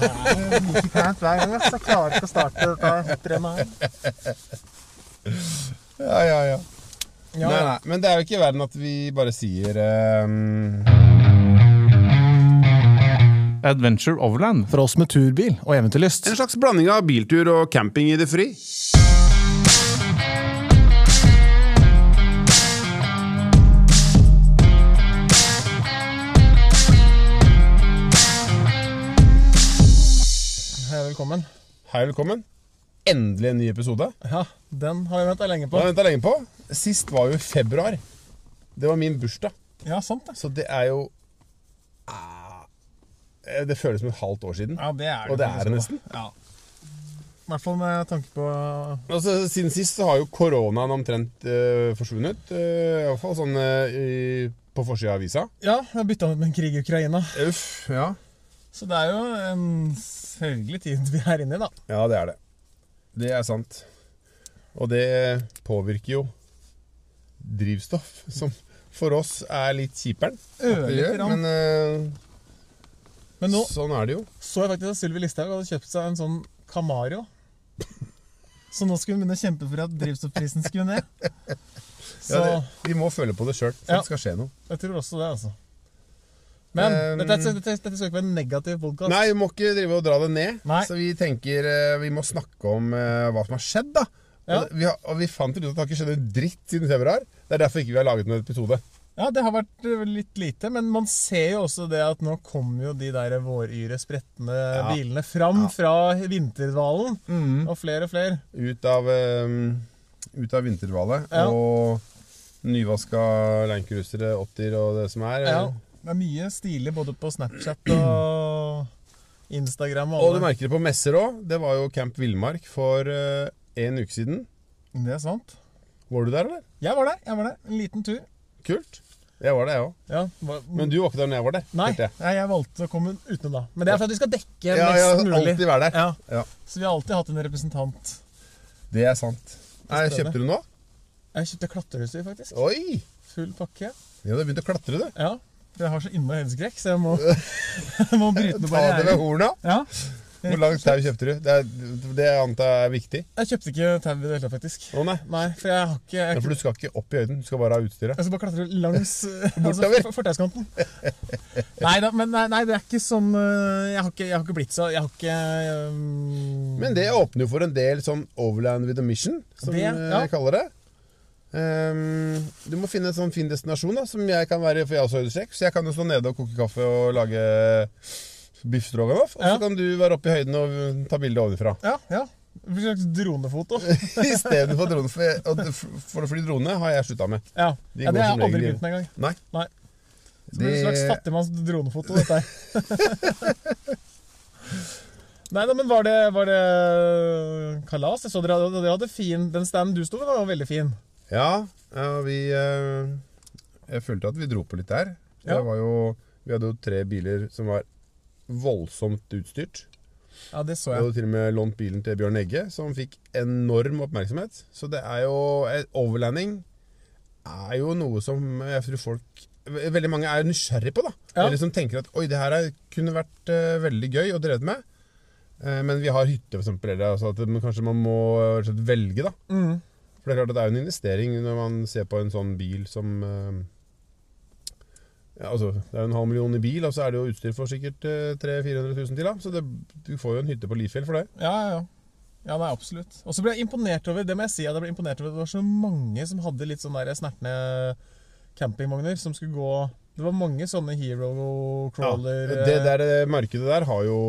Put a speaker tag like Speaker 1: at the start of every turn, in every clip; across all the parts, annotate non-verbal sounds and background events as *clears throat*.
Speaker 1: Det er like kleint hver gang. Jeg klarer ikke å starte dette hopprennet her.
Speaker 2: Ja, ja, ja.
Speaker 1: Ja,
Speaker 2: Nei, nei, men det er jo ikke i verden at vi bare sier um...
Speaker 3: Adventure Overland.
Speaker 1: For oss med turbil og eventyrlyst.
Speaker 2: En slags blanding av biltur og camping i det fri.
Speaker 1: Velkommen.
Speaker 2: Hei, velkommen. Endelig en ny episode.
Speaker 1: Ja, den har vi venta lenge
Speaker 2: på.
Speaker 1: på.
Speaker 2: har jeg lenge på. Sist var jo i februar. Det var min bursdag.
Speaker 1: Ja, sant det.
Speaker 2: Så det er jo ah, Det føles som et halvt år siden.
Speaker 1: Ja, det er det.
Speaker 2: Og det er det nesten.
Speaker 1: Ja. I hvert fall med tanke på
Speaker 2: Altså, siden sist så har jo koronaen omtrent øh, forsvunnet. Øh, Iallfall sånn øh, i, på forsida av avisa.
Speaker 1: Ja, har bytta ut med en krig i Ukraina.
Speaker 2: Uff, ja.
Speaker 1: Så det er jo en sørgelig tid vi er inne i, da.
Speaker 2: Ja, det er det. Det er sant. Og det påvirker jo drivstoff, som for oss er litt kjiperen.
Speaker 1: Ørlite grann.
Speaker 2: Men uh,
Speaker 1: Men nå
Speaker 2: sånn er det jo.
Speaker 1: så jeg faktisk at Sylvi Listhaug hadde kjøpt seg en sånn Camaro. Så nå skulle hun begynne å kjempe for at drivstoffprisen skulle ned. Så
Speaker 2: Ja, det, vi må føle på det sjøl for
Speaker 1: Ja.
Speaker 2: det skal skje noe.
Speaker 1: jeg tror også det, altså. Men
Speaker 2: Um,
Speaker 1: dette, dette, dette skal ikke være en negativ podkast.
Speaker 2: Nei, vi må ikke drive og dra det ned.
Speaker 1: Nei.
Speaker 2: Så vi tenker eh, vi må snakke om uh, hva som har skjedd, da.
Speaker 1: Ja.
Speaker 2: Og, vi har, og vi fant ut at det har ikke skjedd en dritt siden februar. Det er derfor ikke vi har laget noen episode.
Speaker 1: Ja, det har vært eh, litt lite, men man ser jo også det at nå kommer jo de der våryre, spretne
Speaker 2: Ja.
Speaker 1: bilene fram fra vinterdvalen. Og flere og flere.
Speaker 2: Ut av, um, ut av vinterhvalet.
Speaker 1: Ja.
Speaker 2: Og nyvaska Landcruisere 80 og det som er.
Speaker 1: Ja, det er mye stilig både på Snapchat og Instagram. Og,
Speaker 2: Og du merker det på messer òg. Det var jo Camp Villmark for eh, en uke siden.
Speaker 1: Det er sant.
Speaker 2: Var du der, eller?
Speaker 1: Jeg var der. jeg var der. En liten tur.
Speaker 2: Kult. Jeg var det, jeg òg.
Speaker 1: Ja, var,
Speaker 2: Men du var ikke der når jeg var der.
Speaker 1: Nei, nei, jeg valgte å komme utenom da. Men det er for at vi skal dekke
Speaker 2: Ja,
Speaker 1: mest
Speaker 2: har
Speaker 1: mulig.
Speaker 2: alltid vært der.
Speaker 1: Ja,
Speaker 2: Ja,
Speaker 1: Så vi har alltid hatt en representant.
Speaker 2: Det er sant. Nei, kjøpte du noe?
Speaker 1: Jeg kjøpte klatreutstyr, faktisk.
Speaker 2: Oi!
Speaker 1: Full pakke.
Speaker 2: Ja, du har begynt å klatre, du.
Speaker 1: Ja. Jeg har så innmari høydeskrekk, så jeg må, *laughs* jeg må bryte noen
Speaker 2: Ta det
Speaker 1: barrierer.
Speaker 2: horna.
Speaker 1: Ja.
Speaker 2: Hvor langt tau kjøpte du? Det, er, det antar jeg er viktig.
Speaker 1: Jeg kjøpte ikke tau i det hele tatt, faktisk.
Speaker 2: Å nei.
Speaker 1: Nei, for jeg har ikke
Speaker 2: Ja,
Speaker 1: Jeg,
Speaker 2: for du skal ikke opp i høyden, du skal bare ha utstyret.
Speaker 1: jeg skal bare klatre langs *laughs* altså,
Speaker 2: Bortover.
Speaker 1: fortauskanten. Nei da, men nei, nei, det er ikke sånn øh, Jeg har ikke, jeg har ikke blitt så Jeg har ikke um...
Speaker 2: Men det åpner jo for en del sånn overland with a mission, som
Speaker 1: Det,
Speaker 2: eh,
Speaker 1: ja.
Speaker 2: jeg kaller det. Ehm, du må finne en sånn fin destinasjon, da, som jeg kan være, for jeg har også høydeskrekk. Så jeg kan jo stå nede og koke kaffe og lage biff stroganoff. Og så
Speaker 1: Ja.
Speaker 2: kan du være oppe i høyden og ta bilde ovenfra.
Speaker 1: Ja, ja. En slags dronefoto. *laughs*
Speaker 2: Istedenfor drone. For, og det- for å fly drone har jeg slutta med.
Speaker 1: Ja,
Speaker 2: De
Speaker 1: ja det har jeg aldri begynt med engang.
Speaker 2: Nei.
Speaker 1: Nei. Det blir en slags fattigmanns dronefoto, dette her. *laughs* Nei da, men var det, var det kalas? Jeg så dere dere hadde fin Den standen du sto ved, var veldig fin.
Speaker 2: Ja, ja vi eh, Jeg følte at vi dro på litt der.
Speaker 1: Ja.
Speaker 2: Det var jo, vi hadde jo tre biler som var voldsomt utstyrt.
Speaker 1: Ja, det så jeg.
Speaker 2: Vi hadde til og med lånt bilen til Bjørn Egge, som fikk enorm oppmerksomhet. Så det er jo eh, Overlanding er jo noe som jeg tror folk Veldig mange er nysgjerrig på, da.
Speaker 1: Ja.
Speaker 2: Eller som tenker at oi, det her er, kunne vært uh, veldig gøy å drevet med. Uh, men vi har hytte, for eksempel. Eller, altså at man, kanskje man må uh, velge, da.
Speaker 1: Mm.
Speaker 2: For det er klart at det er jo en investering når man ser på en sånn bil som eh, ja, altså, Det er jo en halv million i bil, og så er det jo utstyr for sikkert eh, 300 000-400 000 til. da Så det, du får jo en hytte på Lifjell for det.
Speaker 1: Ja, ja, ja. Ja, nei, absolutt. Og så ble jeg imponert over det må jeg si, jeg ble imponert over at det var så mange som hadde litt sånn der snertne campingvogner som skulle gå Det var mange sånne hero crawler ja,
Speaker 2: det der eh, markedet der har jo,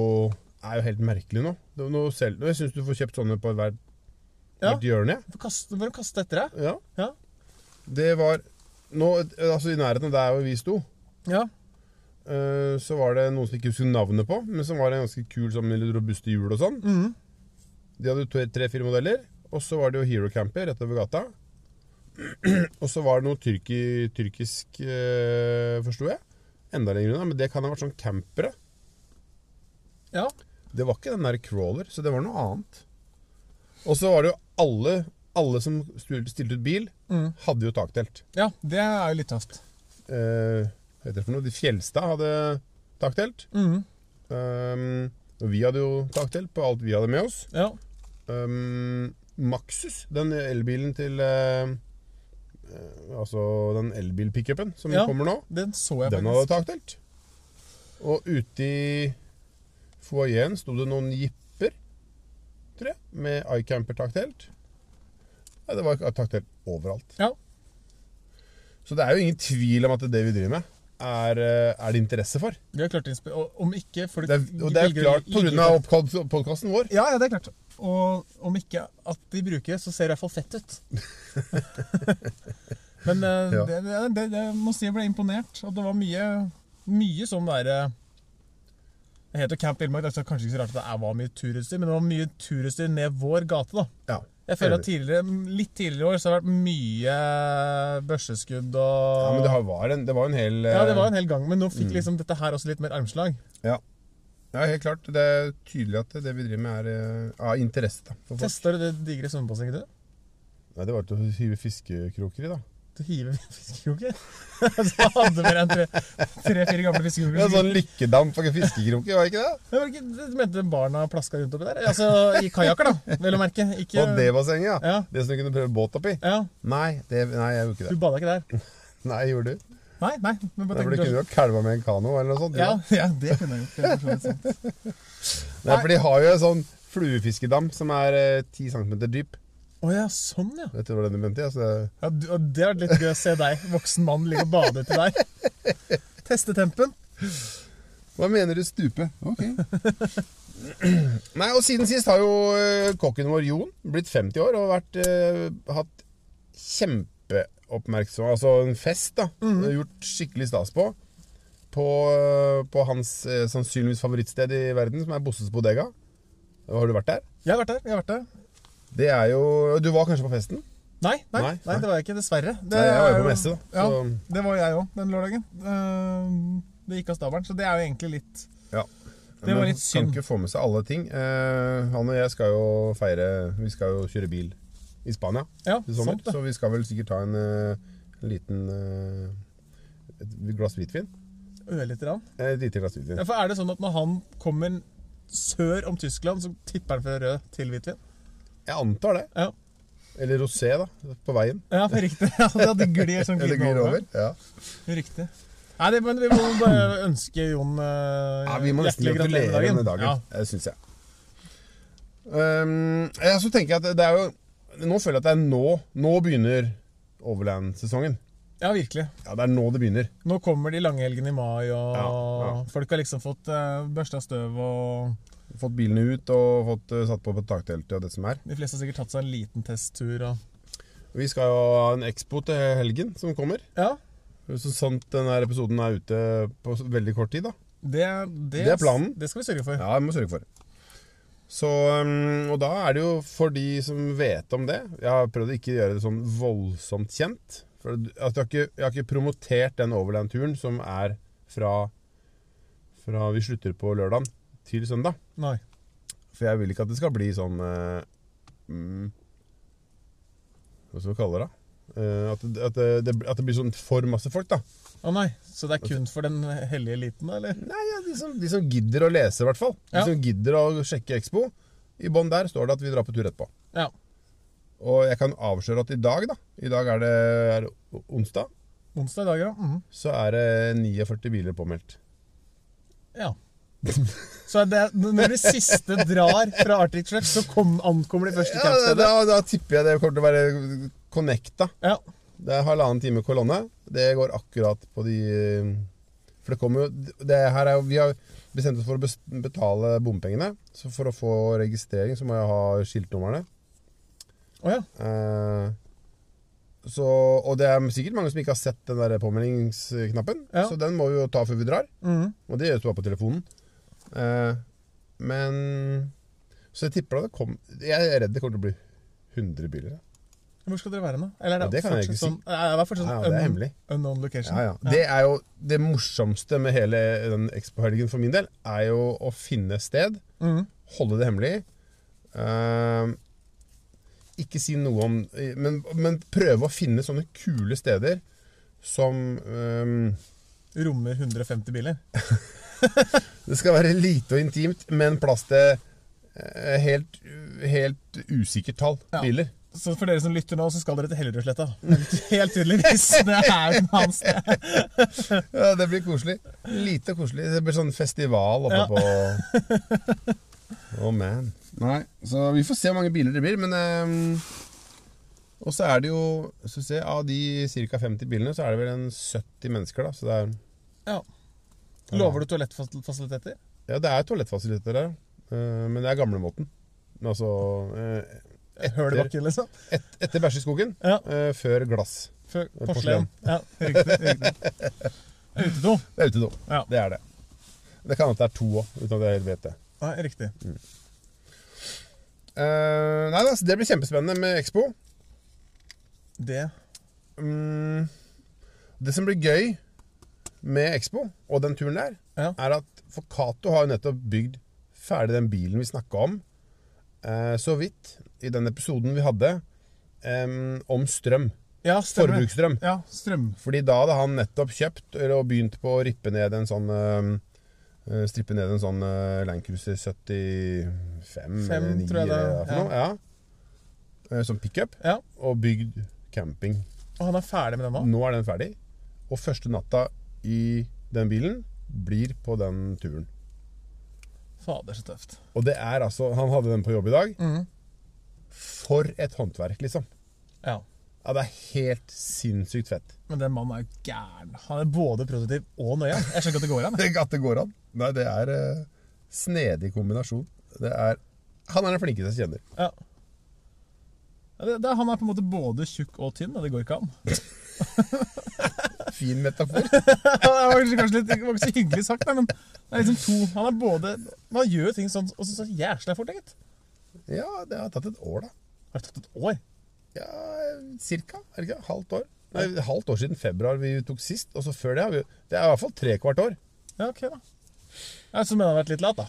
Speaker 2: er jo helt merkelig nå. Noe selv, jeg syns du får kjøpt sånne på hvert,
Speaker 1: Ja.
Speaker 2: hvert hjørne.
Speaker 1: Hvorfor kaste etter deg?
Speaker 2: Ja.
Speaker 1: Ja.
Speaker 2: Det var nå, altså I nærheten av der hvor vi sto,
Speaker 1: Ja.
Speaker 2: uh, så var det noen som ikke husker navnet på, men som var en ganske kul sånn med robuste hjul og sånn.
Speaker 1: Mm.
Speaker 2: De hadde tre-fire modeller. Og så var det jo Hero Camper rett over gata. *clears throat* og så var det noe tyrki, tyrkisk, uh, forsto jeg. Enda lenger unna. Men det kan ha vært sånn campere.
Speaker 1: ja.
Speaker 2: Det var ikke den der crawler, så det var noe annet. Og så var det jo alle, alle som stilte ut bil,
Speaker 1: Mm.
Speaker 2: hadde jo taktelt.
Speaker 1: Ja, det er jo litt tøft.
Speaker 2: Eh, hva heter det for noe? De Fjelstad hadde taktelt.
Speaker 1: Mm.
Speaker 2: Um, Og vi hadde jo taktelt på alt vi hadde med oss.
Speaker 1: Ja.
Speaker 2: Um, Maxus, den elbilen til eh, Altså den elbilpickupen som
Speaker 1: Ja.
Speaker 2: kommer nå,
Speaker 1: Den så jeg
Speaker 2: den hadde taktelt. Og ute i foajeen sto det noen jipper, tror jeg, med iCamper-taktelt. Ja, det var taktelt overalt.
Speaker 1: Ja.
Speaker 2: Så det er jo ingen tvil om at det det vi driver med, er, eh, er det interesse for.
Speaker 1: Det er klart og Om ikke for
Speaker 2: Det er, og det er
Speaker 1: velger
Speaker 2: klart pga. podkasten vår.
Speaker 1: Ja, ja, det er klart. Og om ikke at de bruker så ser det i hvert fall fett ut. *laughs* Men eh,
Speaker 2: Ja.
Speaker 1: det, det, det, det må si jeg ble imponert. Og det var mye, mye sånn derre Det heter Camp Villmark. Det er kanskje ikke så rart at det var mye turutstyr, men det var mye turutstyr ned vår gate. da.
Speaker 2: Ja.
Speaker 1: Jeg føler at tidligere, Litt tidligere i år så har det vært mye børseskudd og
Speaker 2: ja, men det var en, det var en hel
Speaker 1: Ja, det var en hel gang, men nå
Speaker 2: Mm.
Speaker 1: fikk liksom dette her også litt mer armslag.
Speaker 2: Ja. ja, helt klart. Det er tydelig at det vi driver med, er eh, av interesse. da.
Speaker 1: Testa du det digre svømmebassenget, du?
Speaker 2: Nei, det var til å hive fiskekroker i, da.
Speaker 1: Du hiver *laughs* fiskekroken. så hadde vi en tre-fire gamle fiskekroker.
Speaker 2: Ja, sånn lykkedam for fiskekroker, var det ikke det?
Speaker 1: Det var ikke, du mente barna plaska rundt oppi der? Altså i kajakker, da, vel å merke. Ikke
Speaker 2: På det bassenget, ja.
Speaker 1: Ja.
Speaker 2: Det som du kunne prøve båt oppi.
Speaker 1: Ja,
Speaker 2: Nei, det, nei, jeg gjorde ikke det.
Speaker 1: Du
Speaker 2: det.
Speaker 1: bada ikke der? *laughs*
Speaker 2: Nei, gjorde du?
Speaker 1: Nei, nei. Men bare
Speaker 2: du kunne jo kalva med en kano eller noe sånt.
Speaker 1: ja,
Speaker 2: Ja.
Speaker 1: ja, det kunne jeg gjort. Det så. *laughs*
Speaker 2: Nei, for de har jo en sånn fluefiskedam som er eh, 10 cm dyp.
Speaker 1: Å ja, sånn, ja.
Speaker 2: Vet du hva den mente? Det-
Speaker 1: ja du, og det er litt gøy å se deg, voksen mann, ligge og bade uti der. Teste tempen.
Speaker 2: Hva mener du stupe? Ok. Nei, og siden sist har jo eh, kokken vår Jon blitt 50 år og vært, eh, hatt kjempeoppmerksomhet Altså en fest, da. Gjort skikkelig stas på. På, eh, på hans eh, sannsynligvis favorittsted i verden, som er Bosses Bodega. Har du vært der?
Speaker 1: Jeg har vært der. jeg har vært der.
Speaker 2: Det er jo Du var kanskje på festen?
Speaker 1: Nei, nei,
Speaker 2: Nei,
Speaker 1: nei, det var jeg ikke. Dessverre. Det
Speaker 2: Nei, jeg var jo på messe, da.
Speaker 1: Ja,
Speaker 2: Så,
Speaker 1: det var jeg òg den lørdagen. Eh, Det gikk av stabelen, så det er jo egentlig litt
Speaker 2: ja.
Speaker 1: Det var litt synd.
Speaker 2: Kan ikke få med seg alle ting. Eh, han og jeg skal jo feire Vi skal jo kjøre bil i Spania.
Speaker 1: Ja,
Speaker 2: i sommer. Så vi skal vel sikkert ta en, eh, en liten et glass hvitvin.
Speaker 1: Ørlite grann.
Speaker 2: Et lite glass hvitvin.
Speaker 1: Ja, for er det sånn at når han kommer sør om Tyskland, så tipper han fra rød til hvitvin?
Speaker 2: Jeg antar det.
Speaker 1: Ja.
Speaker 2: Eller rosé, da. På veien.
Speaker 1: Ja, for riktig. Ja, det glir sånn *laughs*
Speaker 2: Eller glir over. Ja.
Speaker 1: Riktig. Nei, det, men vi må bare ønske Jon uh,
Speaker 2: ja, Vi må nesten gratulere denne dagen.
Speaker 1: Ja.
Speaker 2: Det syns jeg. Um, jeg så tenker jeg at det er jo Nå føler jeg at det er nå Nå begynner Overland-sesongen.
Speaker 1: ja, virkelig.
Speaker 2: Ja, det er nå det begynner.
Speaker 1: Nå kommer de lange helgene i mai, og
Speaker 2: Ja, ja.
Speaker 1: folk har liksom fått uh, børsta støv, og
Speaker 2: Fått bilene ut og fått uh, satt på på takteltet og det som er.
Speaker 1: de fleste har sikkert tatt seg en liten testtur. Og...
Speaker 2: Vi skal jo ha en expo til helgen som kommer.
Speaker 1: Ja,
Speaker 2: Så sant denne episoden er ute på veldig kort tid, da.
Speaker 1: det, det,
Speaker 2: Det er planen.
Speaker 1: Det skal vi sørge for.
Speaker 2: Ja, vi må sørge for. Så, um, og da er det jo for de som vet om det Jeg har prøvd å ikke gjøre det sånn voldsomt kjent. For at jeg, har ikke, jeg har ikke promotert den Overland-turen som er fra, fra vi slutter på lørdag til søndag.
Speaker 1: Nei.
Speaker 2: For jeg vil ikke at det skal bli sånn uh, mm, Hva skal vi kalle det? Eh, at, det, at, det, at det blir sånn for masse folk, da.
Speaker 1: Å nei, så det er kun for den hellige eliten, da, eller?
Speaker 2: Nei, ja, de, som, de som gidder å lese, i hvert fall. De
Speaker 1: Ja.
Speaker 2: som gidder å sjekke Expo. I bånn der står det at vi drar på tur etterpå.
Speaker 1: Ja.
Speaker 2: Og jeg kan avsløre at i dag, da I dag er det er det onsdag.
Speaker 1: Onsdag i dag, ja. Mhm.
Speaker 2: Så er det 49 biler påmeldt.
Speaker 1: Ja. *laughs* Så det, når det siste drar fra Arctic Stretch, så kom, ankommer de første
Speaker 2: til
Speaker 1: campstedet?
Speaker 2: da, da tipper jeg det kommer til å være connecta.
Speaker 1: Ja.
Speaker 2: Det er halvannen time kolonne. Det går akkurat på de For det kommer jo det her er, jo- Vi har bestemt oss for å betale bompengene. Så for å få registrering så må jeg ha skiltnumrene.
Speaker 1: Oh, ja.
Speaker 2: Eh, så, og det er sikkert mange som ikke har sett den der påmeldingsknappen.
Speaker 1: Ja.
Speaker 2: Så den må vi jo ta før vi drar.
Speaker 1: Mm.
Speaker 2: Og det gjøres bare på telefonen. Eh, men Så jeg tipper da det kom Jeg er redd det kommer til å bli 100 biler.
Speaker 1: Hvor skal dere være nå? Eller er
Speaker 2: Ja, det kan jeg ikke si.
Speaker 1: sånn, er det fortsatt
Speaker 2: Ja,
Speaker 1: sånn
Speaker 2: ja, det er hemmelig.
Speaker 1: unknown location?
Speaker 2: Ja, ja. Det er jo det morsomste med hele den Expo-helgen for min del, er jo å finne sted,
Speaker 1: mm.
Speaker 2: holde det hemmelig. Uh, ikke si noe om men, men prøve å finne sånne kule steder som um,
Speaker 1: Rommer 150 biler. *laughs* *laughs*
Speaker 2: Det skal være lite og intimt, men plass til eh, helt, helt usikkert tall
Speaker 1: Ja.
Speaker 2: biler.
Speaker 1: Så for dere som lytter nå, så skal dere til Hellerudsletta. *laughs* Helt tydeligvis. Det er den hans sted. *laughs*
Speaker 2: Ja, det blir koselig. Lite og koselig. Det blir sånn festival oppe
Speaker 1: Ja.
Speaker 2: på Oh man. Nei, så vi får se hvor mange biler det blir, men um, Og så er det jo skal vi se, Av de ca. 50 bilene, så er det vel en 70 mennesker, da. Så det er
Speaker 1: Ja. Lover du toalettfasiliteter?
Speaker 2: Ja, det er toalettfasiliteter der, eh, men det er gamlemåten. Altså eh,
Speaker 1: Høl i bakken, liksom?
Speaker 2: et, Etter bæsj i skogen,
Speaker 1: Ja.
Speaker 2: eh, før glass.
Speaker 1: Før porselen. Ja, riktig. riktig. *laughs* Utedo.
Speaker 2: Det er utedo.
Speaker 1: Ja.
Speaker 2: Det er det. Det kan hende det er to òg, uten at jeg helt vet det.
Speaker 1: Nei, riktig.
Speaker 2: Eh, nei, altså, Det blir kjempespennende med Expo.
Speaker 1: Det
Speaker 2: um, det som blir gøy med Expo og den turen der,
Speaker 1: Ja.
Speaker 2: er at For Cato har jo nettopp bygd ferdig den bilen vi snakka om eh, så vidt i den episoden vi hadde eh, om strøm.
Speaker 1: Ja.
Speaker 2: Forbruksstrøm.
Speaker 1: Ja, strøm.
Speaker 2: Fordi da hadde han nettopp kjøpt eller begynt på å rippe ned en sånn eh, Strippe ned en sånn uh, Landcruiser 75
Speaker 1: Fem,
Speaker 2: eller 9
Speaker 1: tror jeg det er,
Speaker 2: eller noe. Ja. ja Som pickup.
Speaker 1: Ja.
Speaker 2: Og bygd camping.
Speaker 1: Og han er ferdig med den nå?
Speaker 2: Nå er den ferdig. Og første natta i den bilen blir på den turen.
Speaker 1: Fader, så tøft.
Speaker 2: Og det er altså Han hadde den på jobb i dag.
Speaker 1: Mm.
Speaker 2: For et håndverk, liksom.
Speaker 1: Ja.
Speaker 2: Ja, Det er helt sinnssykt fett.
Speaker 1: Men den mannen er jo gæren. Han er både produktiv og nøye. Jeg skjønner ikke at det går an. jeg.
Speaker 2: ikke *laughs* at det går an. Nei, det er uh, snedig kombinasjon. Det er Han er den flinkeste jeg kjenner.
Speaker 1: Ja. Ja, Det, det, han er på en måte både tjukk og tynn, og det går ikke an. *laughs*
Speaker 2: Fin metafor. *laughs*
Speaker 1: det var kanskje, litt, det var ikke så hyggelig sagt, men det er liksom to Han er både Man gjør ting sånn og så, så jæsla fort, gitt.
Speaker 2: Ja, det har tatt et år, da.
Speaker 1: Har det tatt et år?
Speaker 2: Ja, cirka. Er det ikke? Halvt år. Nei, halvt år siden februar vi tok sist. Og så før det har vi Det er i hvert fall tre kvart år.
Speaker 1: Ja, ok, da. Jeg som mener han har vært litt lat, da.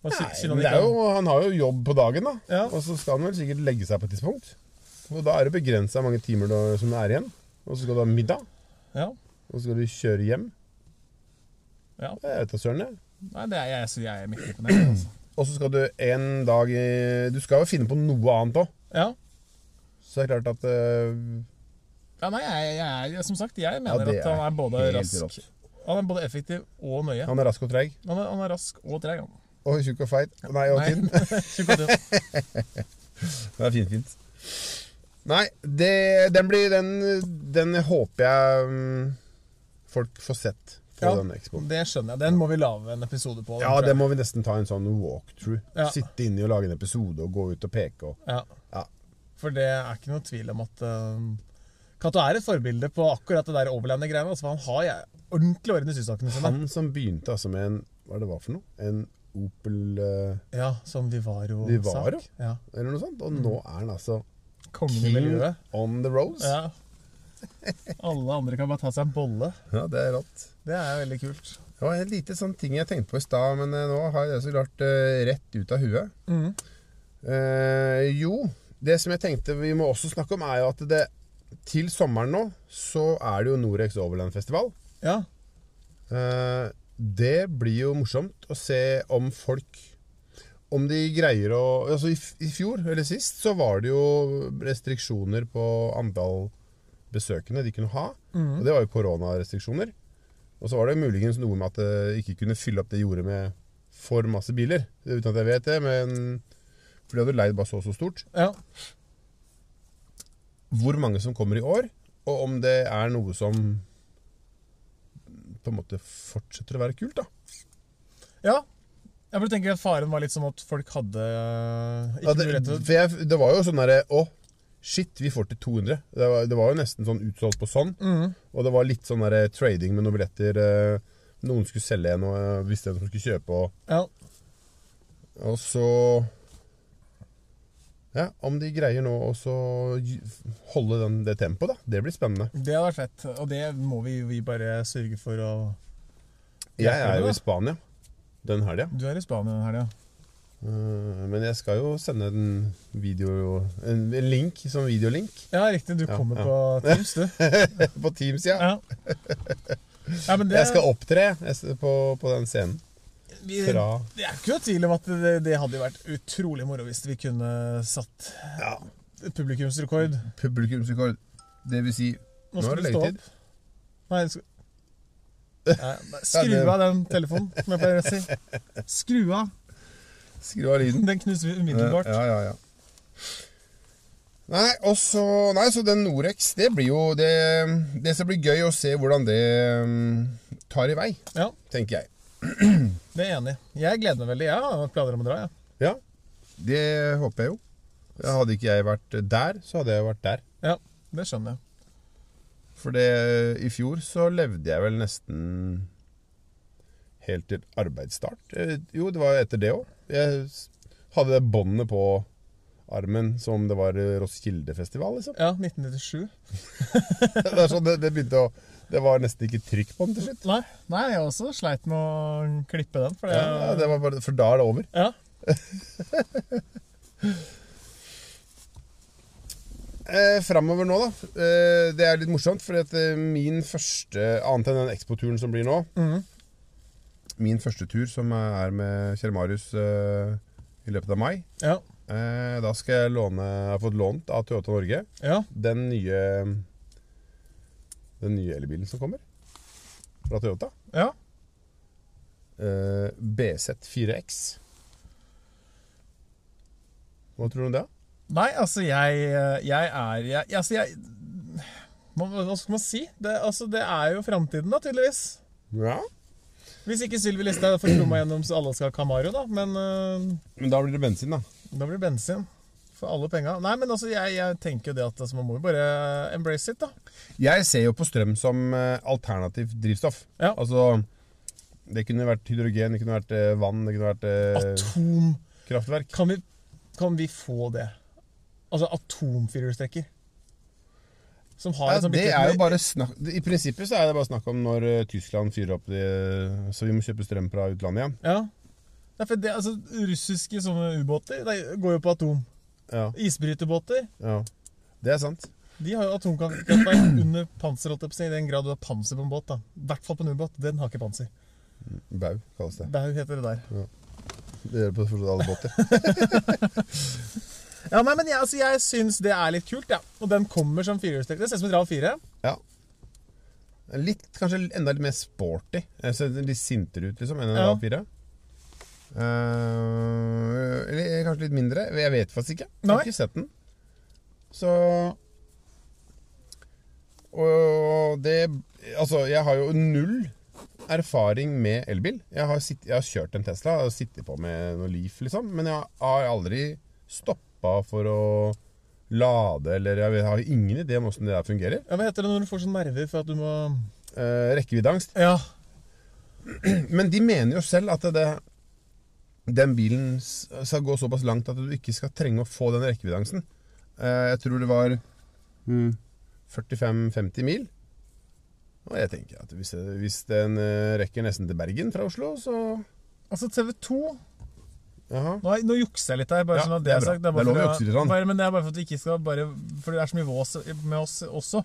Speaker 2: Nei, men det er jo, han har jo jobb på dagen, da.
Speaker 1: Ja.
Speaker 2: Og så skal han vel sikkert legge seg på et tidspunkt. Og da er det begrensa mange timer da, som det er igjen. Og så skal du ha middag.
Speaker 1: Ja.
Speaker 2: Og så skal du kjøre hjem.
Speaker 1: ja.
Speaker 2: Jeg vet da søren, jeg.
Speaker 1: Nei, det er jeg, så jeg er midt på Altså.
Speaker 2: Og så skal du en dag i- Du skal jo finne på noe annet òg.
Speaker 1: Ja.
Speaker 2: Så det er klart at uh,
Speaker 1: ja, nei, jeg, jeg, er- som sagt, jeg mener
Speaker 2: ja,
Speaker 1: at han er både rask
Speaker 2: rått.
Speaker 1: Han er både effektiv og nøye.
Speaker 2: Han er rask og treig.
Speaker 1: Han han er rask og treig, han.
Speaker 2: Og tjukk og feit. Nei, og tynn. *laughs*
Speaker 1: Tjukk og tynn. *laughs*
Speaker 2: Det er fint, fint. Nei, det, den blir Den, den håper jeg um, folk får sett på
Speaker 1: Ja,
Speaker 2: den expoen.
Speaker 1: det skjønner jeg. Den må vi lage en episode på. den,
Speaker 2: Ja,
Speaker 1: den
Speaker 2: må vi nesten ta en sånn walkthrough.
Speaker 1: Ja.
Speaker 2: Sitte inni og lage en episode og gå ut og peke og
Speaker 1: Ja.
Speaker 2: Ja.
Speaker 1: For det er ikke noe tvil om at uh, Cato er et forbilde på akkurat det der overlander-greiene. Altså, han har jeg, ordentlig orden i sysakene sine.
Speaker 2: Han som begynte altså med en Hva det var for noe? En Opel uh,
Speaker 1: Ja, som Vivaro-sak.
Speaker 2: Vivaro?
Speaker 1: Ja.
Speaker 2: eller noe sånt. Og nå er han altså
Speaker 1: Kongen i miljøet.
Speaker 2: on the rose.
Speaker 1: Ja. Alle andre kan bare ta seg en bolle.
Speaker 2: Ja, det er rått.
Speaker 1: Det er veldig kult.
Speaker 2: Det var en lite sånn ting jeg tenkte på i stad, men eh, nå har jeg det så klart uh, rett ut av huet.
Speaker 1: Mm.
Speaker 2: Uh, jo, det som jeg tenkte vi må også snakke om, er jo at det til sommeren nå så er det jo Norex Overland Festival.
Speaker 1: Ja.
Speaker 2: Uh, det blir jo morsomt å se om folk Om de greier å Altså i, i fjor, eller sist, så var det jo restriksjoner på antall besøkende de kunne ha. Og det var jo koronarestriksjoner. Og så var det muligens noe med at det ikke kunne fylle opp det jordet med for masse biler. Uten at jeg vet det, men For de hadde leid bare så og så stort.
Speaker 1: ja.
Speaker 2: Hvor mange som kommer i år, og om det er noe som på en måte fortsetter å være kult, da.
Speaker 1: ja. Jeg du tenker at Faren var litt som at folk hadde uh, ikke
Speaker 2: Ja, det,
Speaker 1: mulighet til
Speaker 2: for jeg, det var jo sånn derre Å, shit, vi får til 200. Det var, det var jo nesten sånn utsolgt på sånn.
Speaker 1: Mm.
Speaker 2: Og det var litt sånn der, trading med noen billetter. eh, Noen skulle selge en, og eh, visste en som skulle kjøpe. Og,
Speaker 1: Ja.
Speaker 2: og så Ja, om de greier nå å så holde den, det tempoet, da. Det blir spennende.
Speaker 1: Det hadde vært fett. Og det må vi, vi bare sørge for å
Speaker 2: Jeg er jo i Spania den helga.
Speaker 1: Du er i Spania den helga.
Speaker 2: Eh, Men jeg skal jo sende en video En, en link som videolink
Speaker 1: Ja, riktig. Du
Speaker 2: Ja,
Speaker 1: kommer
Speaker 2: ja.
Speaker 1: på Teams, du. *laughs*
Speaker 2: på Teams, ja.
Speaker 1: Ja. Ja, men det,
Speaker 2: Jeg skal opptre på, på den scenen.
Speaker 1: vi, Det er ikke noe tvil om at det, det hadde vært utrolig moro hvis vi kunne satt
Speaker 2: ja,
Speaker 1: publikumsrekord.
Speaker 2: publikumsrekord. Det vil si
Speaker 1: Nå
Speaker 2: Nå er
Speaker 1: skal
Speaker 2: det leggetid.
Speaker 1: Nei, skal... Nei, nei, skru av den telefonen, som jeg pleier å si. Skru av.
Speaker 2: Skru av lyden.
Speaker 1: Den knuser vi umiddelbart.
Speaker 2: Ja, ja, ja. Nei, også, Nei, så den Norex, det blir jo det Det som blir gøy å se hvordan det mm, tar i vei,
Speaker 1: Ja,
Speaker 2: tenker jeg. *clears throat*
Speaker 1: det er jeg enig i. Jeg gleder meg veldig. Jeg har planer om å dra, jeg.
Speaker 2: Ja, det håper jeg jo. Hadde ikke jeg vært der, så hadde jeg vært der.
Speaker 1: Ja, det skjønner jeg.
Speaker 2: For det, i fjor så levde jeg vel nesten helt til arbeidsstart. Eh, Jo, det var etter det òg. Jeg hadde det båndet på armen som det var Roskildefestival, liksom.
Speaker 1: Ja, 1997. *laughs*
Speaker 2: Det, sånn, det, det begynte å Det var nesten ikke trykk på den til slutt.
Speaker 1: Nei, nei, jeg også sleit med å klippe den. For det,
Speaker 2: Ja, det var bare, for da er det over.
Speaker 1: ja. *laughs*
Speaker 2: Eh, Framover nå, da. Eh, det er litt morsomt, fordi at eh, min første Annet enn den Expo-turen som blir nå
Speaker 1: Mm.
Speaker 2: Min første tur, som er med Kjell Marius eh, i løpet av mai
Speaker 1: ja.
Speaker 2: eh, Da skal jeg låne Jeg har fått lånt av Toyota Norge
Speaker 1: ja.
Speaker 2: den nye Den nye elbilen som kommer fra Toyota.
Speaker 1: ja.
Speaker 2: Eh, BZ4X. Hva tror du om det?
Speaker 1: Nei, altså, jeg, jeg er jeg, Altså, jeg hva, skal man si? Det, altså, det er jo framtiden, da, tydeligvis.
Speaker 2: Ja.
Speaker 1: Hvis ikke Sylvi Listhaug får tromma gjennom så alle skal ha Camaro, da. Men uh,
Speaker 2: Men da blir det bensin, da.
Speaker 1: da blir det bensin for alle penga. Nei, men altså, jeg, jeg tenker jo det at altså, man må jo bare embrace it, da.
Speaker 2: Jeg ser jo på strøm som eh, alternativt drivstoff.
Speaker 1: Ja.
Speaker 2: Altså Det kunne vært hydrogen, det kunne vært eh, vann, det kunne vært eh,
Speaker 1: Atomkraftverk.
Speaker 2: kraftverk.
Speaker 1: Kan vi, kan vi få det? Altså atomfyrhjulstrekker. Som har
Speaker 2: Ja,
Speaker 1: et sånt
Speaker 2: det er jo bare snakk I prinsippet så er det bare snakk om når eh, Tyskland fyrer opp det, så vi må kjøpe strøm fra utlandet igjen.
Speaker 1: Ja. ja for det, altså, russiske sånne ubåter de går jo på atom.
Speaker 2: Ja,
Speaker 1: Isbryterbåter
Speaker 2: ja. Det er sant.
Speaker 1: de har jo atomkraftverk under panser, i den grad du har panser på en båt. da. I hvert fall på en ubåt. Den har ikke panser.
Speaker 2: Bau kalles det.
Speaker 1: Bau heter det der.
Speaker 2: Det gjør det på alle båter. *laughs*
Speaker 1: Ja, nei, men jeg, altså, jeg syns det er litt kult, ja. Og den kommer som firehjulstrekker. Det ser ut som en RAV 4.
Speaker 2: Ja. Litt, kanskje enda litt mer sporty. Jeg ser litt sintere ut, liksom, enn en
Speaker 1: Ja.
Speaker 2: RAV4. Eh, eller kanskje litt mindre. Jeg vet faktisk ikke. Jeg har ikke sett den. Så Og det Altså, jeg har jo null erfaring med elbil. Jeg har, sitt, jeg har kjørt en Tesla og sittet på med noe Leaf, liksom. Men jeg har aldri stoppa for å lade, eller jeg vet- har ingen idé om åssen det der fungerer.
Speaker 1: Ja, Hva heter det når du får sånn nerver for at du må
Speaker 2: Eh, rekkeviddeangst.
Speaker 1: Ja. *clears throat*
Speaker 2: Men de mener jo selv at det, den bilen skal gå såpass langt at du ikke skal trenge å få den rekkeviddeangsten. Eh, jeg tror det var mm, 45-50 mil. Og jeg tenker at hvis, hvis den eh, rekker nesten til Bergen fra Oslo, så
Speaker 1: Altså TV 2
Speaker 2: Jaha.
Speaker 1: Nå, nå jukser jeg litt her. bare
Speaker 2: Ja,
Speaker 1: sånn at
Speaker 2: det er
Speaker 1: er sagt.
Speaker 2: Det er
Speaker 1: bare
Speaker 2: lov
Speaker 1: for
Speaker 2: å sånn.
Speaker 1: bare, Men det er bare for at vi ikke skal bare For det er så mye vås med oss også.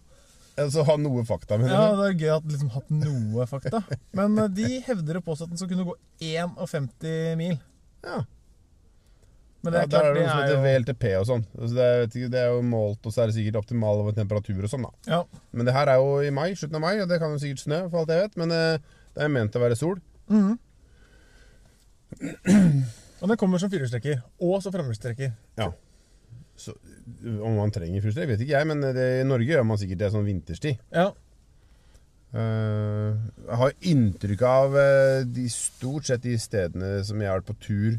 Speaker 2: Altså ha noe fakta mener du?
Speaker 1: Ja, Det er gøy at liksom hatt noe fakta. Men eh, de hevder og påstår at den skal kunne gå 51 mil.
Speaker 2: Ja.
Speaker 1: Men det
Speaker 2: Ja,
Speaker 1: er
Speaker 2: der
Speaker 1: klart,
Speaker 2: er det
Speaker 1: det
Speaker 2: noe som
Speaker 1: er
Speaker 2: heter VLTP og sånn. Altså det, er, det er jo målt, og så er det sikkert optimal over temperatur og sånn, da.
Speaker 1: ja.
Speaker 2: Men det her er jo i mai, slutten av mai, og det kan jo sikkert snø, for alt jeg vet. Men eh, det er ment å være sol.
Speaker 1: Mhm. *clears throat* Og den kommer som firehjulstrekker. Og som framhjulstrekker.
Speaker 2: Ja. Så, om man trenger firehjulstrekk, vet ikke jeg, men det, i Norge gjør man sikkert det sånn vinterstid.
Speaker 1: Ja.
Speaker 2: Uh, jeg har inntrykk av eh, de stort sett de stedene som jeg har vært på tur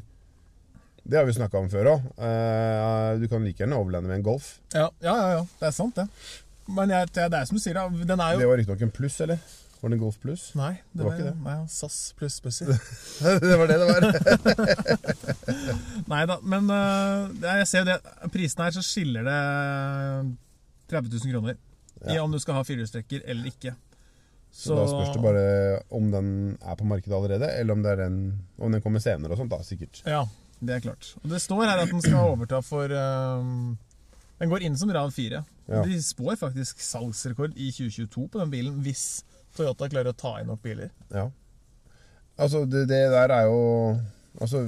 Speaker 2: Det har vi snakka om før òg. du kan like gjerne overlande med en Golf.
Speaker 1: Ja, ja, ja, ja. Det er sant, det. Men jeg, det er som du sier, da. Den er
Speaker 2: Det
Speaker 1: jo
Speaker 2: var riktignok en pluss, eller? Var det Golf pluss?
Speaker 1: Nei, det,
Speaker 2: var
Speaker 1: var
Speaker 2: ikke det.
Speaker 1: Nei, SAS pluss Pussy. *laughs*
Speaker 2: det var det det var. *laughs*
Speaker 1: Nei da, men øh, jeg ser jo det. Prisen her så skiller det 30 000 kroner. I om du skal ha firehjulstrekker eller ikke.
Speaker 2: Så da spørs det bare om den er på markedet allerede, eller om, det den, om den kommer senere og sånt, da, sikkert.
Speaker 1: Ja, det er klart. Og det står her at den skal overta for øhm, Den går inn som RAV 4.
Speaker 2: Ja.
Speaker 1: De spår faktisk salgsrekord i 2022 på den bilen hvis Toyota klarer å ta inn nok biler.
Speaker 2: Ja. Altså, det, det der er jo Altså,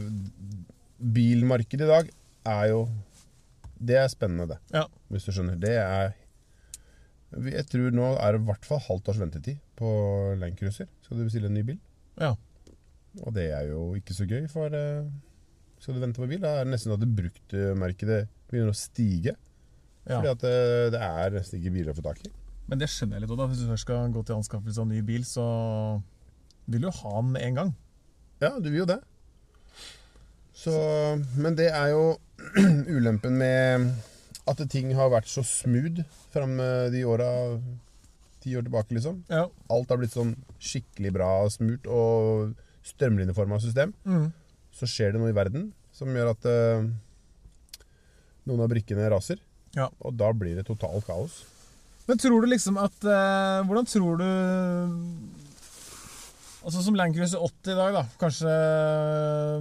Speaker 2: bilmarkedet i dag er jo Det er spennende, det.
Speaker 1: Ja.
Speaker 2: Hvis du skjønner. Det er Jeg tror nå er det i hvert fall halvt års ventetid på Land Cruiser. Skal du bestille en ny bil?
Speaker 1: Ja.
Speaker 2: Og det er jo ikke så gøy, for eh, skal du vente på bil, da er det nesten at det bruktmarkedet begynner å stige.
Speaker 1: ja.
Speaker 2: Fordi at det, det er nesten ikke biler å få tak i.
Speaker 1: Men det skjønner jeg litt òg. Hvis du først skal gå til anskaffelse av ny bil, så vil du ha den med en gang.
Speaker 2: Ja, du vil jo det. Så, men det er jo *clears throat* ulempen med at ting har vært så smooth fram de åra ti år tilbake, liksom.
Speaker 1: Ja.
Speaker 2: Alt har blitt sånn skikkelig bra smurt og strømlinjeforma system.
Speaker 1: Mm.
Speaker 2: Så skjer det noe i verden som gjør at uh, noen av brikkene raser.
Speaker 1: Ja.
Speaker 2: Og da blir det totalt kaos.
Speaker 1: Men tror du liksom at eh, Hvordan tror du Altså Som Land Cruiser 80 i dag, da. Kanskje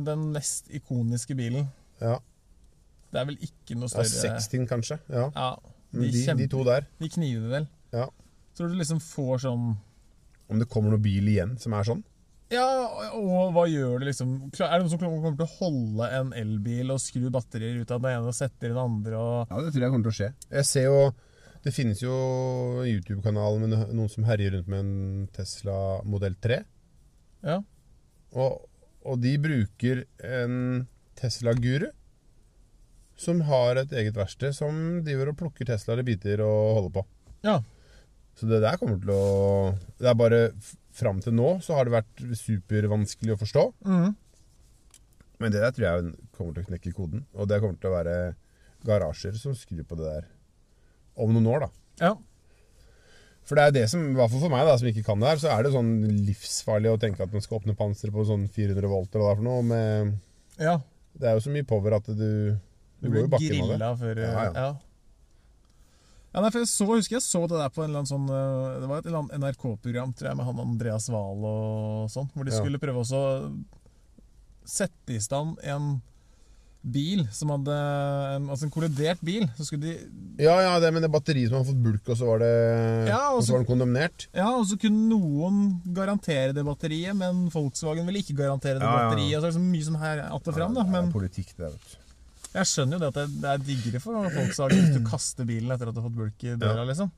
Speaker 1: den mest ikoniske bilen.
Speaker 2: Ja,
Speaker 1: Det er vel ikke noe større
Speaker 2: ja
Speaker 1: større
Speaker 2: 16 kanskje. Ja.
Speaker 1: Ja, de,
Speaker 2: de,
Speaker 1: kjemper,
Speaker 2: de to der.
Speaker 1: De kniver vel.
Speaker 2: Ja.
Speaker 1: Tror du liksom får sånn
Speaker 2: Om det kommer noen bil igjen som er sånn.
Speaker 1: Ja, og hva gjør det liksom Er det noen som kommer til å holde en elbil og skru batterier ut av den ene og sette i den andre og
Speaker 2: Ja, det tror jeg kommer til å skje. Jeg ser jo Det finnes jo YouTube-kanal med noen som herjer rundt med en Tesla modell 3.
Speaker 1: Ja.
Speaker 2: Og, og de bruker en Tesla-guru som har et eget verksted som driver og plukker Teslaer i biter og holder på.
Speaker 1: Ja.
Speaker 2: Så det der kommer til å Det er bare Fram til nå så har det vært supervanskelig å forstå.
Speaker 1: Mm.
Speaker 2: Men det der tror jeg kommer til å knekke koden. Og det kommer til å være garasjer som skrur på det der om noen år, da.
Speaker 1: ja.
Speaker 2: For det er det som, i hvert fall for meg, da, som ikke kan det her, så er det sånn livsfarlig å tenke at man skal åpne panseret på sånn 400 volt eller hva det er for noe. Med,
Speaker 1: ja.
Speaker 2: det er jo så mye power at du Du,
Speaker 1: Du
Speaker 2: går jo bakken av det.
Speaker 1: før
Speaker 2: Ja, ja.
Speaker 1: ja. Ja, nei, for jeg så, husker jeg så det der på en eller annen sånn eh, Det var et eller annet NRK-program tror jeg, med han Andreas Wahl og sånn, hvor de
Speaker 2: Ja.
Speaker 1: skulle prøve også å sette i stand en bil som hadde en, Altså en kollidert bil. Så skulle de
Speaker 2: Ja, ja, det med det batteriet som hadde fått bulk, og så var det
Speaker 1: Ja, og så-
Speaker 2: var den kondemnert.
Speaker 1: Ja, og så kunne noen garantere det batteriet, men Volkswagen ville ikke garantere det
Speaker 2: Ja, ja.
Speaker 1: batteriet. Og så er det så mye som her att og fram, da. Men
Speaker 2: politikk, det, vet du.
Speaker 1: jeg skjønner jo det at det, det er diggere for Volkswagen hvis du kaster bilen etter at du har fått bulk i døra, liksom.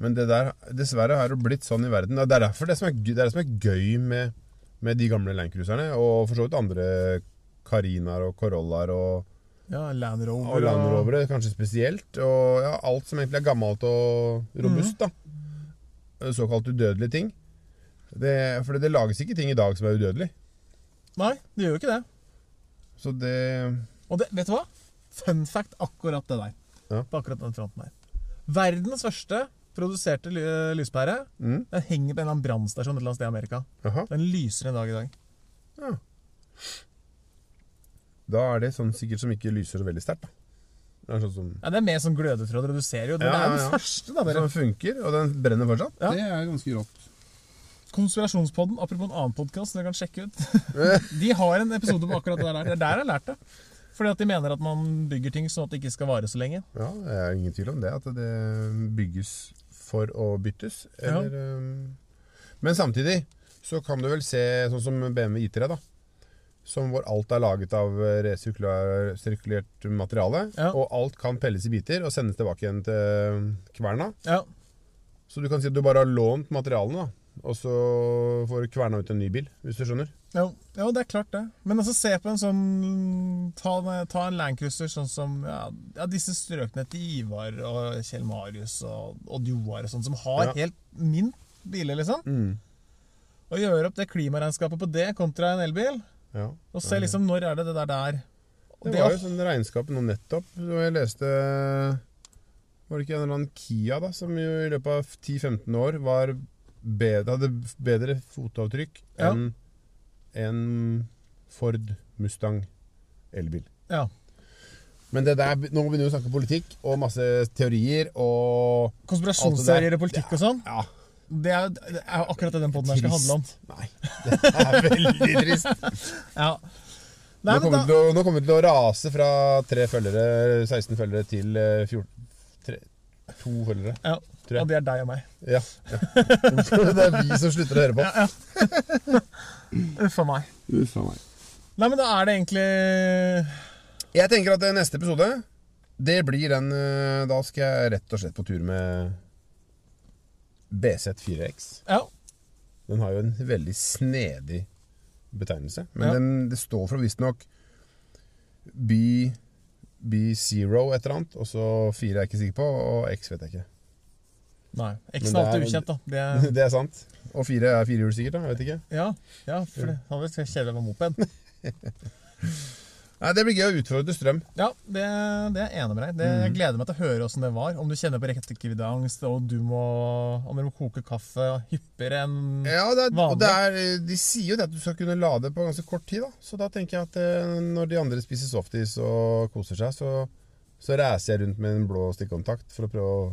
Speaker 2: Men det der, dessverre har det blitt sånn i verden. Det er derfor det som er, det er det som er gøy med, med de gamle Landcruiserne, og for så vidt andre Carinaer og Corollaer og,
Speaker 1: Ja, Land Rover
Speaker 2: og Land Rovere, kanskje spesielt. Og ja, alt som egentlig er gammelt og robust, da. Såkalt udødelige ting. Det, for det lages ikke ting i dag som er udødelig.
Speaker 1: Nei, det gjør jo ikke det.
Speaker 2: Så det
Speaker 1: Og det, vet du hva? Fun fact akkurat det der.
Speaker 2: Ja.
Speaker 1: På akkurat den fronten der. Verdens første produserte ly lyspære
Speaker 2: mm,
Speaker 1: Den henger på en brannstasjon et eller annet sted i Amerika.
Speaker 2: Aha.
Speaker 1: Den lyser en dag i dag.
Speaker 2: Ja. Da er det sånn sikkert som ikke lyser så veldig sterkt. Det er sånn som
Speaker 1: Ja, Det er mer sånn du ser jo. det.
Speaker 2: Ja,
Speaker 1: det er den
Speaker 2: ja.
Speaker 1: første, da. bare.
Speaker 2: Som funker, og den brenner fortsatt.
Speaker 1: Ja.
Speaker 2: Det er ganske rått.
Speaker 1: Konspirasjonspodden, apropos en annen podkast dere kan sjekke ut. *laughs* De har en episode på akkurat det der. Det er der jeg har lært det. Fordi at de mener at man bygger ting sånn at det ikke skal vare så lenge.
Speaker 2: Ja, det er ingen tvil om det. At det bygges for å byttes. Eller, ja. Men samtidig så kan du vel se sånn som BMW I3, da. Som hvor alt er laget av resirkulert materiale.
Speaker 1: Ja.
Speaker 2: Og alt kan pelles i biter og sendes tilbake igjen til kverna.
Speaker 1: Ja,
Speaker 2: Så du kan si at du bare har lånt materialene, da. Og så får du kverna ut en ny bil, hvis du skjønner.
Speaker 1: jo, jo, det er klart det. Men altså, se på en sånn Ta, ta en Landcruiser sånn som ja, ja, disse strøkene til Ivar og Kjell Marius og Odd Joar og sånn, som har helt mint biler, liksom.
Speaker 2: Mm.
Speaker 1: Og gjøre opp det klimaregnskapet på det kontra en elbil.
Speaker 2: Ja.
Speaker 1: Og se liksom når er det det der der.
Speaker 2: Det
Speaker 1: det
Speaker 2: var jo sånn regnskap nå nettopp, jeg leste Var det ikke en eller annen Kia da, som jo i løpet av 10-15 år var bedre, hadde bedre fotavtrykk
Speaker 1: Ja.
Speaker 2: enn en Ford Mustang elbil.
Speaker 1: Ja.
Speaker 2: Men det der, nå begynner vi å snakke politikk og masse teorier og
Speaker 1: Konspirasjonsserier og politikk og sånn.
Speaker 2: Ja.
Speaker 1: Det er, det er akkurat det den poden her skal handle om.
Speaker 2: Nei, det er veldig trist. *laughs*
Speaker 1: Ja. Nei, nå,
Speaker 2: kommer,
Speaker 1: da,
Speaker 2: å, nå kommer vi til å rase fra tre følgere, 16 følgere til eh, 14, tre, to følgere.
Speaker 1: Ja. Og det er deg og meg.
Speaker 2: Ja. ja. Det er vi som slutter å høre på. *laughs*
Speaker 1: Uff a meg.
Speaker 2: Uff a meg.
Speaker 1: Nei, men da er det egentlig
Speaker 2: Jeg tenker at neste episode Det blir den eh, Da skal jeg rett og slett på tur med BZ4X.
Speaker 1: Ja.
Speaker 2: Den har jo en veldig snedig betegnelse. Men
Speaker 1: Ja.
Speaker 2: den, det står for visstnok B, B0 et eller annet, og så 4 er jeg ikke sikker på, og X vet jeg ikke.
Speaker 1: Nei. X er alltid ukjent, da. *laughs* Det er,
Speaker 2: Det er sant. Og 4 er firehjul sikkert, da. Jeg vet ikke.
Speaker 1: ja, ja, for det hadde vært kjedelig med moped. *laughs*
Speaker 2: Nei, Det blir gøy å utfordre strøm.
Speaker 1: Ja, det, det er jeg enig med deg. Det,
Speaker 2: Mm.
Speaker 1: Jeg gleder meg til å høre åssen det var. Om du kjenner på rekkeviddeangst, og du må, om dere må koke kaffe hyppigere enn
Speaker 2: Ja, det er,
Speaker 1: Vanlig.
Speaker 2: det er, De sier jo det at du skal kunne lade på ganske kort tid. da Så da tenker jeg at eh, når de andre spiser softis og koser seg, så, så reiser jeg rundt med en blå stikkontakt for å prøve å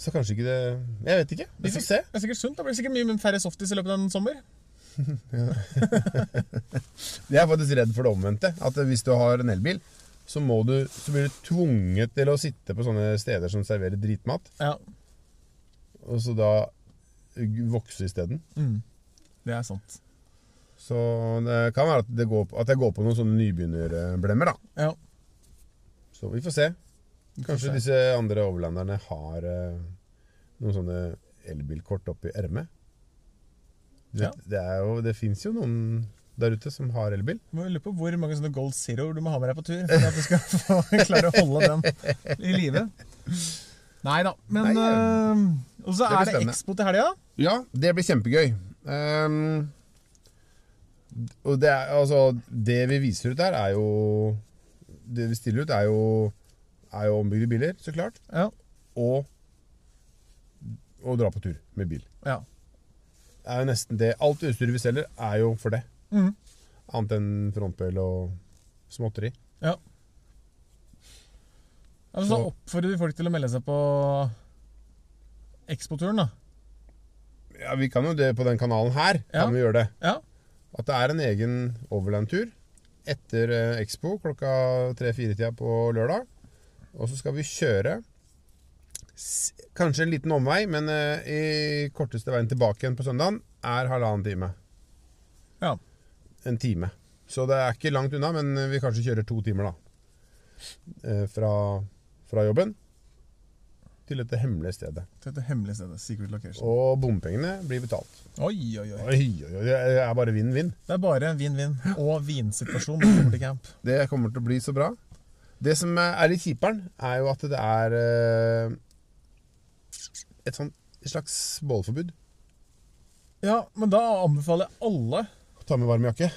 Speaker 2: Så kanskje ikke det Jeg vet ikke. Vi får se.
Speaker 1: Det er sikkert sunt. Det blir sikkert mye færre softis i løpet av en sommer.
Speaker 2: Jeg er faktisk redd for det omvendte. At hvis du har en elbil, så, må du, så blir du tvunget til å sitte på sånne steder som serverer dritmat,
Speaker 1: Ja,
Speaker 2: og så da vokse isteden.
Speaker 1: mm. Det er sant.
Speaker 2: Så det kan være at, det går, at jeg går på noen sånne nybegynnerblemmer, da.
Speaker 1: Ja.
Speaker 2: Så vi får se.
Speaker 1: Kanskje får se.
Speaker 2: disse andre overlanderne har eh, noen sånne elbilkort oppi ermet.
Speaker 1: Ja.
Speaker 2: Det, Det, jo- det fins jo noen der ute som har elbil.
Speaker 1: Må lurer på hvor mange sånne Gold Zero du må ha med deg på tur for at du skal *laughs* få, klare å holde den i live. Nei da. Men
Speaker 2: Nei,
Speaker 1: øh, Og så er det
Speaker 2: spennende.
Speaker 1: Expo til helga.
Speaker 2: Ja, det blir kjempegøy. Um, og det, er, altså, det vi viser ut der, er jo Det vi stiller ut, er jo, er jo ombygde biler, så klart.
Speaker 1: Ja.
Speaker 2: Og å dra på tur med bil.
Speaker 1: ja.
Speaker 2: Er jo nesten det. Alt utstyret vi selger, er jo for det.
Speaker 1: Mm.
Speaker 2: Annet enn frontbøyle og småtteri.
Speaker 1: ja. Altså, så oppfordrer vi folk til å melde seg på Expo-turen, da.
Speaker 2: Ja, Vi kan jo det på den kanalen her.
Speaker 1: Ja.
Speaker 2: kan vi gjøre det.
Speaker 1: Ja.
Speaker 2: At det er en egen overland-tur etter eh, Expo klokka tre-fire-tida på lørdag. Og så skal vi kjøre kanskje en liten omvei, men eh, i korteste veien tilbake igjen på søndagen er halvannen time.
Speaker 1: Ja.
Speaker 2: En time. Så det er ikke langt unna, men vi kanskje kjører to timer, da. Eh, Fra, fra jobben til dette hemmelige stedet.
Speaker 1: Til dette hemmelige stedet. Secret location.
Speaker 2: Og bompengene blir betalt.
Speaker 1: Oi, oi, oi.
Speaker 2: Oi, oi, oi, det er bare vinn-vinn.
Speaker 1: Det er bare vinn-vinn og vinsituasjon det kommer til camp.
Speaker 2: Det kommer til å bli så bra. Det som er litt kjiperen, er jo at det er eh, et sånt et slags bålforbud.
Speaker 1: Ja, men da anbefaler jeg alle
Speaker 2: Ta med varm jakke.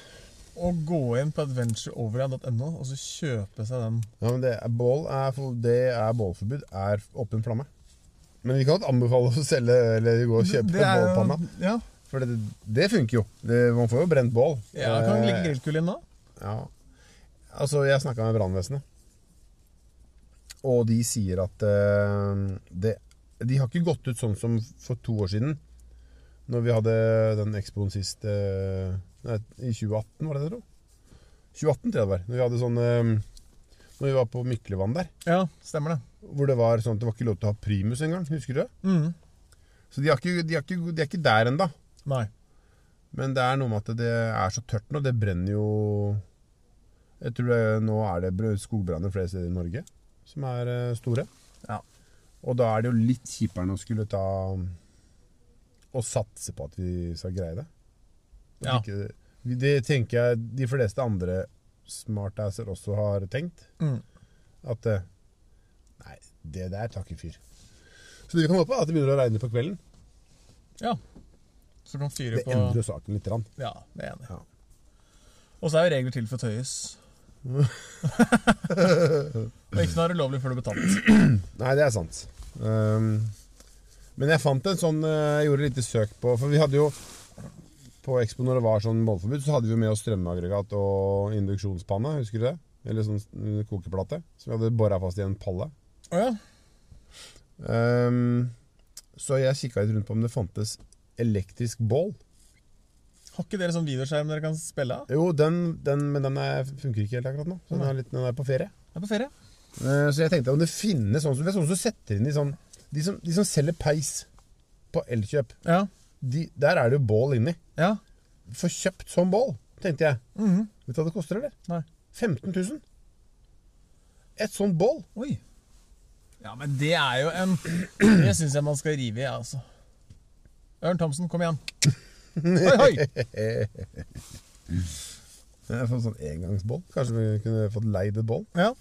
Speaker 1: å gå inn på adventureoverland.no og så kjøpe seg den.
Speaker 2: Ja, men det er, bål er, det er bålforbud. Er åpen flamme. Men vi kan godt anbefale å selge eller gå og kjøpe
Speaker 1: Det er
Speaker 2: bålpanna.
Speaker 1: Ja,
Speaker 2: For det, det funker jo. Det, man får jo brent bål.
Speaker 1: ja kan
Speaker 2: Eh,
Speaker 1: ligge grillkull inn da?
Speaker 2: Ja. Altså, jeg snakka med brannvesenet. Og de sier at eh, det, De har ikke gått ut sånn som for to år siden. Når vi hadde den expoen sist eh, nei, I 2018, var det det, tro? 2018 tror jeg det var. Når vi hadde sånn eh, Når vi var på Myklevann der.
Speaker 1: Ja, stemmer det.
Speaker 2: Hvor det var sånn at det var ikke lov til å ha primus engang. Husker du det?
Speaker 1: Mm.
Speaker 2: Så de, har ikke, de, har ikke, de er ikke der ennå. Men det er noe med at det er så tørt nå. Det brenner jo Jeg tror det, nå er det br- skogbranner flere steder i Norge som er eh, store.
Speaker 1: Ja.
Speaker 2: Og da er det jo litt kjipere å skulle ta Og satse på at vi skal greie det.
Speaker 1: Ja.
Speaker 2: Ikke, det tenker jeg de fleste andre smartasser også har tenkt.
Speaker 1: Mm.
Speaker 2: At eh, Nei, det der tar ikke fyr. Så det vi kan håpe, er at det begynner å regne på kvelden.
Speaker 1: Ja. Så kan fyre
Speaker 2: Det
Speaker 1: på
Speaker 2: endrer jo saken litt. grann.
Speaker 1: Ja, det er enig.
Speaker 2: Ja.
Speaker 1: Og så er jo regler til for tøyes. *laughs* tøyes. og ikke noe er ulovlig før du har betalt.
Speaker 2: Nei, det er sant. Um, men jeg fant en sånn eh, Jeg gjorde litt søk på For vi hadde jo På Expo når det var sånn bollforbud så hadde vi jo med oss strømaggregat og induksjonspanne. Husker du det? Eller sånn eh, kokeplate. Som vi hadde bora fast i en palle.
Speaker 1: Oh, ja.
Speaker 2: Um, så jeg kikka litt rundt på om det fantes elektrisk bål.
Speaker 1: Har ikke dere sånn videoskjerm dere kan spille av?
Speaker 2: Jo, den, den, men den er, funker ikke helt akkurat nå. Så den er, litt, den er på ferie.
Speaker 1: Den er på ferie.
Speaker 2: Eh, Så jeg tenkte om det finnes sånn som, sånn som setter inn i sånn De som, de som selger peis på Elkjøp,
Speaker 1: Ja.
Speaker 2: de, der er det jo bål inni.
Speaker 1: Ja.
Speaker 2: Få kjøpt sånn bål, tenkte jeg.
Speaker 1: Mhm.
Speaker 2: Vet du hva det koster, eller?
Speaker 1: Nei.
Speaker 2: 15 000. Et sånt bål.
Speaker 1: Oi. Ja, men det er jo en Det syns jeg man skal rive i, altså. Ørn Thomsen, kom igjen. *laughs* Hoi, hoi!
Speaker 2: Jeg har fått sånn engangsbål. Kanskje vi kunne fått leid et bål?
Speaker 1: Ja.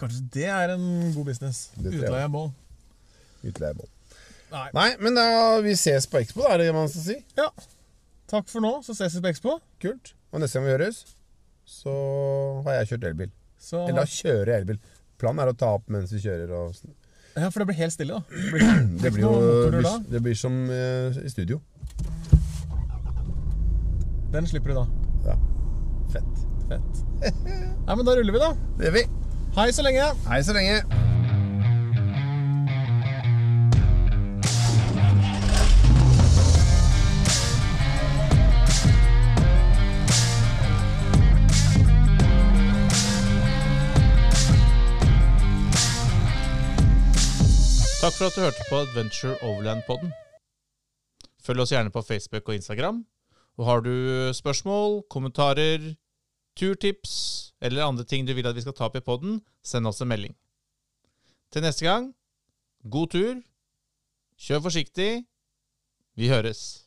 Speaker 1: Kanskje det er en god business.
Speaker 2: Utleie jeg.
Speaker 1: Utleie bål. Nei.
Speaker 2: Nei, men da vi ses på Expo, da, er det man skal si.
Speaker 1: Ja. Takk for nå, så ses vi på Expo.
Speaker 2: Kult. Og neste gang vi høres, så har jeg kjørt elbil.
Speaker 1: Så,
Speaker 2: Eller da kjører jeg elbil. Planen er å ta opp mens vi kjører. Og...
Speaker 1: ja, for det blir helt stille, da. *clears throat* Det blir,
Speaker 2: Det blir jo det blir, det blir som uh, i studio.
Speaker 1: Den slipper du da.
Speaker 2: Ja. Fett.
Speaker 1: Fett. Nei, men da ruller vi, da.
Speaker 2: Det gjør vi.
Speaker 1: Hei så lenge.
Speaker 2: Hei så lenge.
Speaker 3: Takk for at du hørte på Adventure Overland-podden. Følg oss gjerne på Facebook og Instagram. Og har du spørsmål, kommentarer, turtips eller andre ting du vil at vi skal ta opp i podden, send oss en melding. Til neste gang, god tur, kjør forsiktig, vi høres.